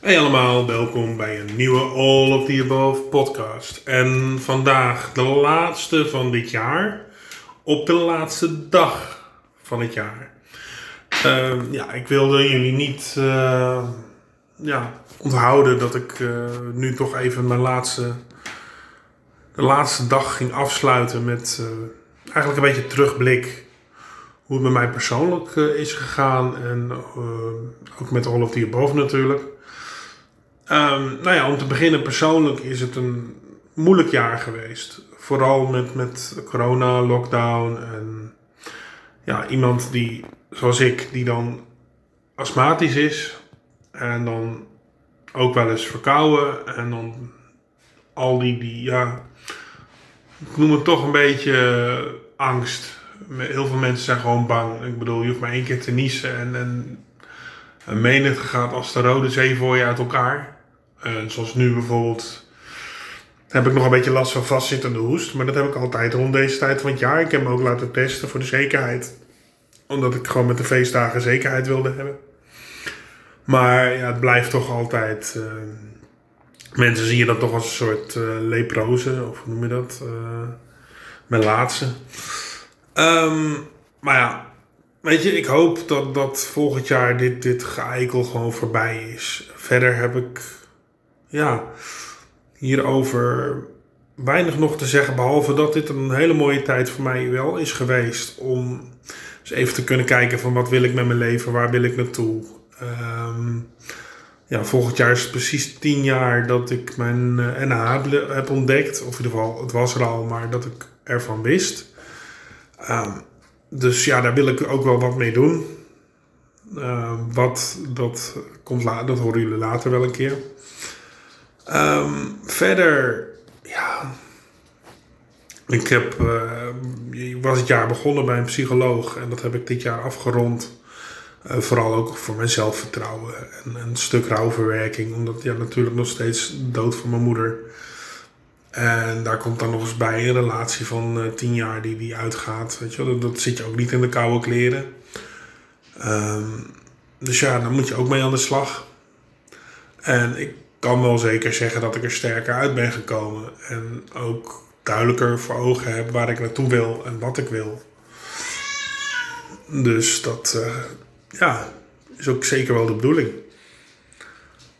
Hey allemaal, welkom bij een nieuwe All of the Above podcast. En vandaag de laatste van dit jaar, op de laatste dag van het jaar. Ehm, ja, ik wilde jullie niet eh, ja, onthouden dat ik eh, nu toch even mijn laatste, de laatste dag ging afsluiten met eh, eigenlijk een beetje terugblik hoe het met mij persoonlijk is gegaan en ook met All of the Above natuurlijk. Um, nou ja, om te beginnen persoonlijk is het een moeilijk jaar geweest. Vooral met, met corona, lockdown en ja, iemand die, zoals ik, die dan astmatisch is en dan ook wel eens verkouden en dan al die, die ja, ik noem het toch een beetje angst. Heel veel mensen zijn gewoon bang. Ik bedoel, je hoeft maar één keer te niezen en, en een menigte gaat als de Rode Zee voor je uit elkaar. Zoals nu bijvoorbeeld heb ik nog een beetje last van vastzittende hoest. Maar dat heb ik altijd rond deze tijd van het jaar. Ik heb me ook laten testen voor de zekerheid. Omdat ik gewoon met de feestdagen zekerheid wilde hebben. Maar ja, het blijft toch altijd... Uh, mensen zien je dat toch als een soort uh, leprose. Of hoe noem je dat? Uh, melaatse. Um, maar ja, weet je, ik hoop dat, dat volgend jaar dit, dit gewoon voorbij is. Verder heb ik ja, hierover weinig nog te zeggen. Behalve dat dit een hele mooie tijd voor mij wel is geweest. Om eens even te kunnen kijken van wat wil ik met mijn leven, waar wil ik naartoe. Um, ja, volgend jaar is precies tien jaar dat ik mijn uh, eh, NH heb ontdekt. Of in ieder geval, het was er al, maar dat ik ervan wist. Um, dus ja, daar wil ik ook wel wat mee doen. Uh, wat, dat, komt dat horen jullie later wel een keer. Um, verder, ja. Ik heb, uh, was het jaar begonnen bij een psycholoog en dat heb ik dit jaar afgerond. Uh, vooral ook voor mijn zelfvertrouwen en een stuk rouwverwerking, omdat ja, natuurlijk nog steeds dood van mijn moeder. En daar komt dan nog eens bij een relatie van uh, tien jaar die, die uitgaat. Weet je, dat, dat zit je ook niet in de koude kleren. Um, dus ja, daar moet je ook mee aan de slag. En ik kan wel zeker zeggen dat ik er sterker uit ben gekomen. En ook duidelijker voor ogen heb waar ik naartoe wil en wat ik wil. Dus dat uh, ja, is ook zeker wel de bedoeling.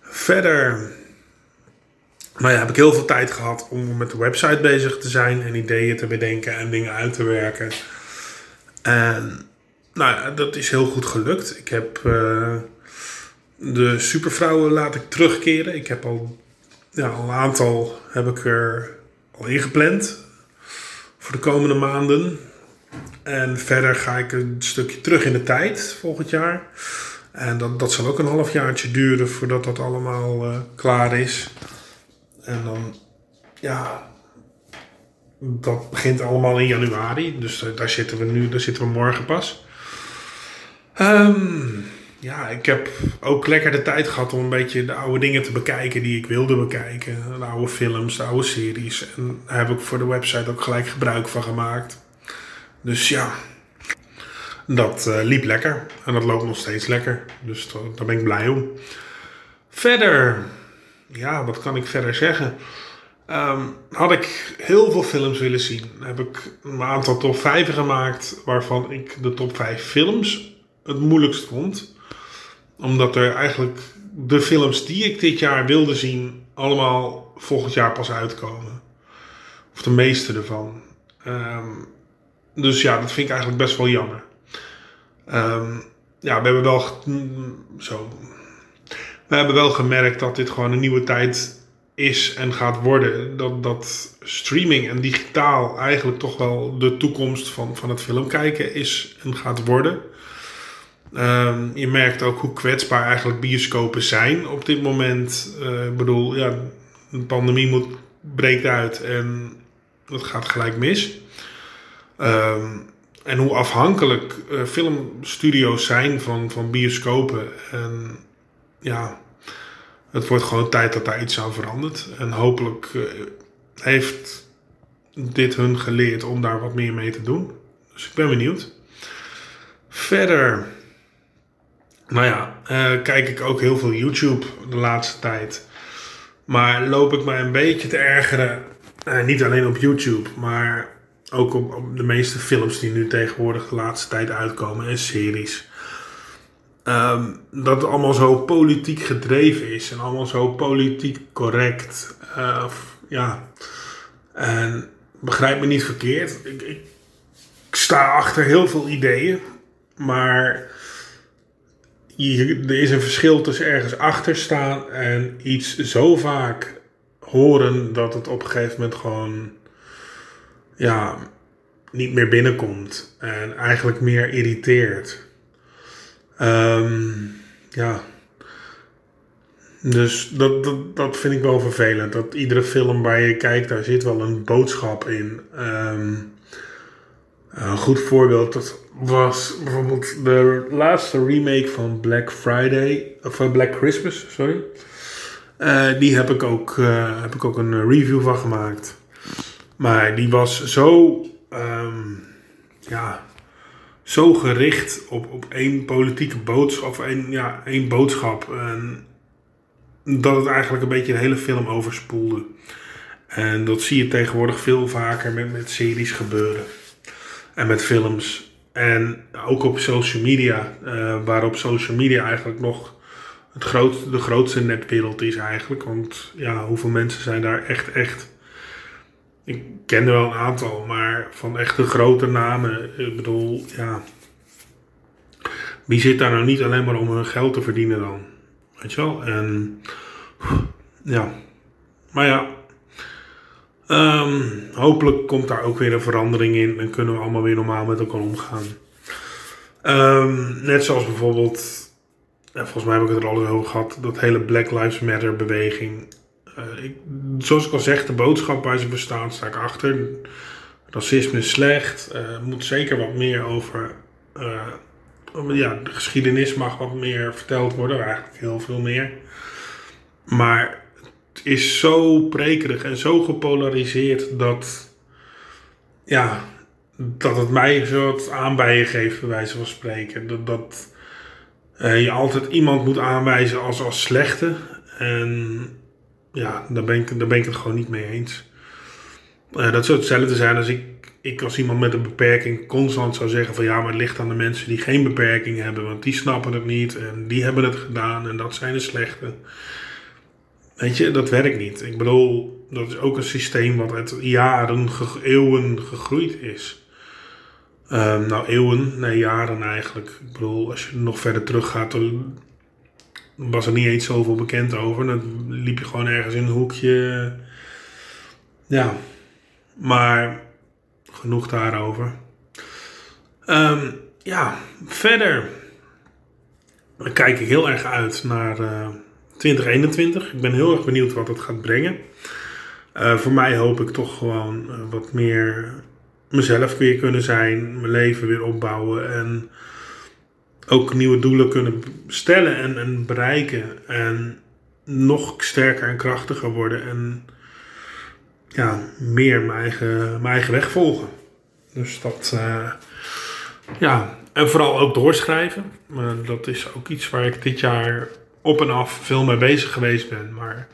Verder nou ja, heb ik heel veel tijd gehad om met de website bezig te zijn en ideeën te bedenken en dingen uit te werken. En nou ja, dat is heel goed gelukt. Ik heb. Uh, de supervrouwen laat ik terugkeren. Ik heb al, ja, een aantal heb ik er al ingepland voor de komende maanden. En verder ga ik een stukje terug in de tijd volgend jaar. En dat, dat zal ook een halfjaartje duren voordat dat allemaal uh, klaar is. En dan, ja, dat begint allemaal in januari. Dus uh, daar zitten we nu, daar zitten we morgen pas. Um, ja, ik heb ook lekker de tijd gehad om een beetje de oude dingen te bekijken die ik wilde bekijken. De oude films, de oude series. En daar heb ik voor de website ook gelijk gebruik van gemaakt. Dus ja, dat uh, liep lekker. En dat loopt nog steeds lekker. Dus daar ben ik blij om. Verder, ja, wat kan ik verder zeggen? Um, had ik heel veel films willen zien. Heb ik een aantal top 5 gemaakt, waarvan ik de top 5 films het moeilijkst vond omdat er eigenlijk de films die ik dit jaar wilde zien, allemaal volgend jaar pas uitkomen. Of de meeste ervan. Um, dus ja, dat vind ik eigenlijk best wel jammer. Um, ja, we hebben wel. Zo. We hebben wel gemerkt dat dit gewoon een nieuwe tijd is en gaat worden. Dat, dat streaming en digitaal eigenlijk toch wel de toekomst van, van het filmkijken is en gaat worden. Um, je merkt ook hoe kwetsbaar eigenlijk bioscopen zijn op dit moment. Uh, ik bedoel, ja, de pandemie moet, breekt uit en dat gaat gelijk mis. Um, en hoe afhankelijk uh, filmstudio's zijn van, van bioscopen. En ja, het wordt gewoon tijd dat daar iets aan verandert. En hopelijk uh, heeft dit hun geleerd om daar wat meer mee te doen. Dus ik ben benieuwd. Verder Nou ja, uh, kijk ik ook heel veel YouTube de laatste tijd. Maar loop ik mij een beetje te ergeren. Uh, niet alleen op YouTube, maar ook op, de meeste films die nu tegenwoordig de laatste tijd uitkomen en series. Um, dat het allemaal zo politiek gedreven is en allemaal zo politiek correct. Uh, ja. En begrijp me niet verkeerd. Ik, ik sta achter heel veel ideeën. Maar er is een verschil tussen ergens achter staan en iets zo vaak horen dat het op een gegeven moment gewoon ja, niet meer binnenkomt. En eigenlijk meer irriteert. Um, ja. Dus dat, dat, dat vind ik wel vervelend. Dat iedere film waar je kijkt, daar zit wel een boodschap in. Um, een goed voorbeeld dat was bijvoorbeeld de laatste remake van Black Friday, of uh, Black Christmas, sorry. Uh, die heb ik, ook, uh, heb ik ook een review van gemaakt. Maar die was zo, um, ja, zo gericht op, op één politieke boodschap, of één, ja, één boodschap. En dat het eigenlijk een beetje de hele film overspoelde. En dat zie je tegenwoordig veel vaker met, met series gebeuren. En met films. En ook op social media. Uh, waarop social media eigenlijk nog het de grootste netwereld is eigenlijk. Want ja, hoeveel mensen zijn daar echt, echt... Ik ken er wel een aantal, maar van echte grote namen. Ik bedoel, ja... Wie zit daar nou niet alleen maar om hun geld te verdienen dan? Weet je wel? En... Ja. Maar ja, Um, hopelijk komt daar ook weer een verandering in en kunnen we allemaal weer normaal met elkaar omgaan. Um, net zoals bijvoorbeeld, volgens mij heb ik het er al over gehad, dat hele Black Lives Matter beweging. Uh, ik, zoals ik al zeg, de boodschap waar ze bestaan, sta ik achter. Racisme is slecht, uh, moet zeker wat meer over. Uh, ja, de geschiedenis mag wat meer verteld worden, eigenlijk heel veel meer. Maar is zo prekerig en zo gepolariseerd dat, ja, dat het mij zo wat aanbijen geeft, bij wijze van spreken. Dat, dat uh, je altijd iemand moet aanwijzen als, als slechte. En ja, daar ben, ik, daar ben ik het gewoon niet mee eens. Uh, dat zou hetzelfde zijn als ik, ik als iemand met een beperking constant zou zeggen van ja, maar het ligt aan de mensen die geen beperking hebben, want die snappen het niet en die hebben het gedaan en dat zijn de slechte. Weet je, dat werkt niet. Ik bedoel, dat is ook een systeem wat uit jaren, eeuwen gegroeid is. Um, nou, eeuwen, nee, jaren eigenlijk. Ik bedoel, als je nog verder teruggaat, dan was er niet eens zoveel bekend over. Dan liep je gewoon ergens in een hoekje. Ja, maar genoeg daarover. Um, ja, verder kijk ik heel erg uit naar. Uh, 2021. Ik ben heel erg benieuwd wat het gaat brengen. Uh, voor mij hoop ik toch gewoon uh, wat meer mezelf weer kunnen zijn, mijn leven weer opbouwen en ook nieuwe doelen kunnen stellen en, en bereiken. En nog sterker en krachtiger worden en ja, meer mijn eigen, mijn eigen weg volgen. Dus dat, uh, ja, en vooral ook doorschrijven. Dat is ook iets waar ik dit jaar op en af veel mee bezig geweest ben. Maar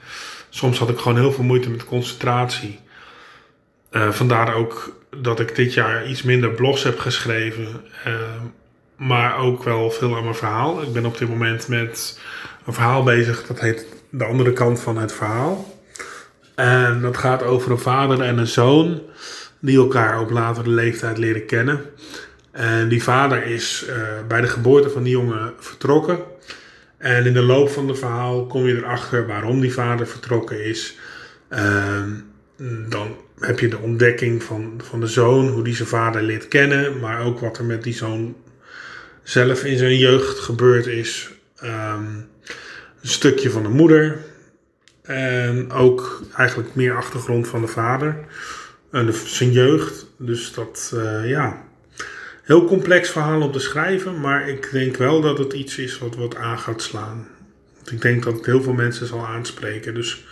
soms had ik gewoon heel veel moeite met concentratie. Uh, vandaar ook dat ik dit jaar iets minder blogs heb geschreven. Uh, maar ook wel veel aan mijn verhaal. Ik ben op dit moment met een verhaal bezig. Dat heet De andere kant van het verhaal. En dat gaat over een vader en een zoon. Die elkaar op latere leeftijd leren kennen. En die vader is uh, bij de geboorte van die jongen vertrokken. En in de loop van het verhaal kom je erachter waarom die vader vertrokken is. Uh, dan heb je de ontdekking van, van de zoon, hoe die zijn vader leert kennen, maar ook wat er met die zoon zelf in zijn jeugd gebeurd is. Um, een stukje van de moeder. En ook eigenlijk meer achtergrond van de vader. En zijn jeugd. Dus dat, uh, ja, heel complex verhaal om te schrijven, maar ik denk wel dat het iets is wat wat aan gaat slaan. Want ik denk dat het heel veel mensen zal aanspreken. Dus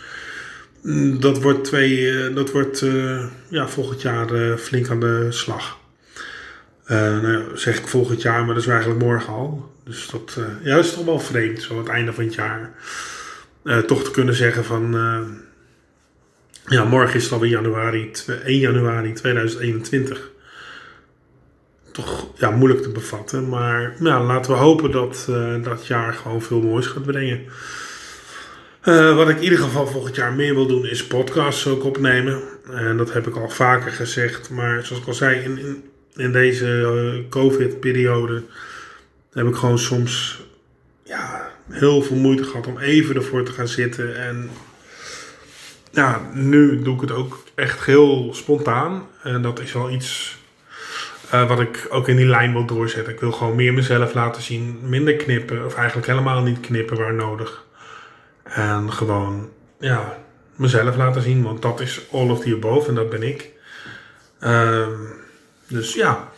mm, dat wordt, twee, eh, dat wordt uh, ja, volgend jaar uh, flink aan de slag. Nou ja, zeg ik volgend jaar, maar dat is eigenlijk morgen al. Dus dat ja, is toch wel vreemd, zo het einde van het jaar. Toch te kunnen zeggen van... ja, morgen is het alweer januari, 1 januari 2021. Toch ja, moeilijk te bevatten. Maar ja, laten we hopen dat dat jaar gewoon veel moois gaat brengen. wat ik in ieder geval volgend jaar meer wil doen is podcasts ook opnemen. En dat heb ik al vaker gezegd. Maar zoals ik al zei, in, in deze uh, COVID-periode heb ik gewoon soms ja, heel veel moeite gehad om even ervoor te gaan zitten. En ja, nu doe ik het ook echt heel spontaan. En dat is wel iets uh, wat ik ook in die lijn wil doorzetten. Ik wil gewoon meer mezelf laten zien, minder knippen, of eigenlijk helemaal niet knippen waar nodig. En gewoon, ja, mezelf laten zien, want dat is all of the above en dat ben ik. Uh, dus ja,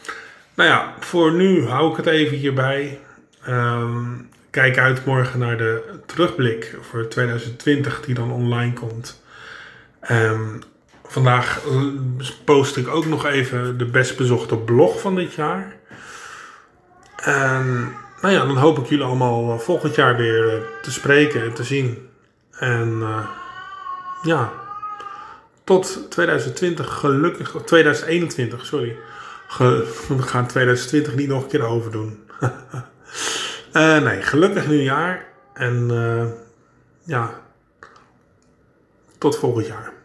nou ja, voor nu hou ik het even hierbij. Um, kijk uit morgen naar de terugblik voor 2020 die dan online komt. Um, vandaag post ik ook nog even de best bezochte blog van dit jaar. En nou ja, dan hoop ik jullie allemaal eh, volgend jaar weer eh, te spreken en te zien. En ja, tot 2020 gelukkig, 2021, sorry we gaan 2020 niet nog een keer overdoen. uh, nee, gelukkig nieuwjaar. En ja, tot volgend jaar.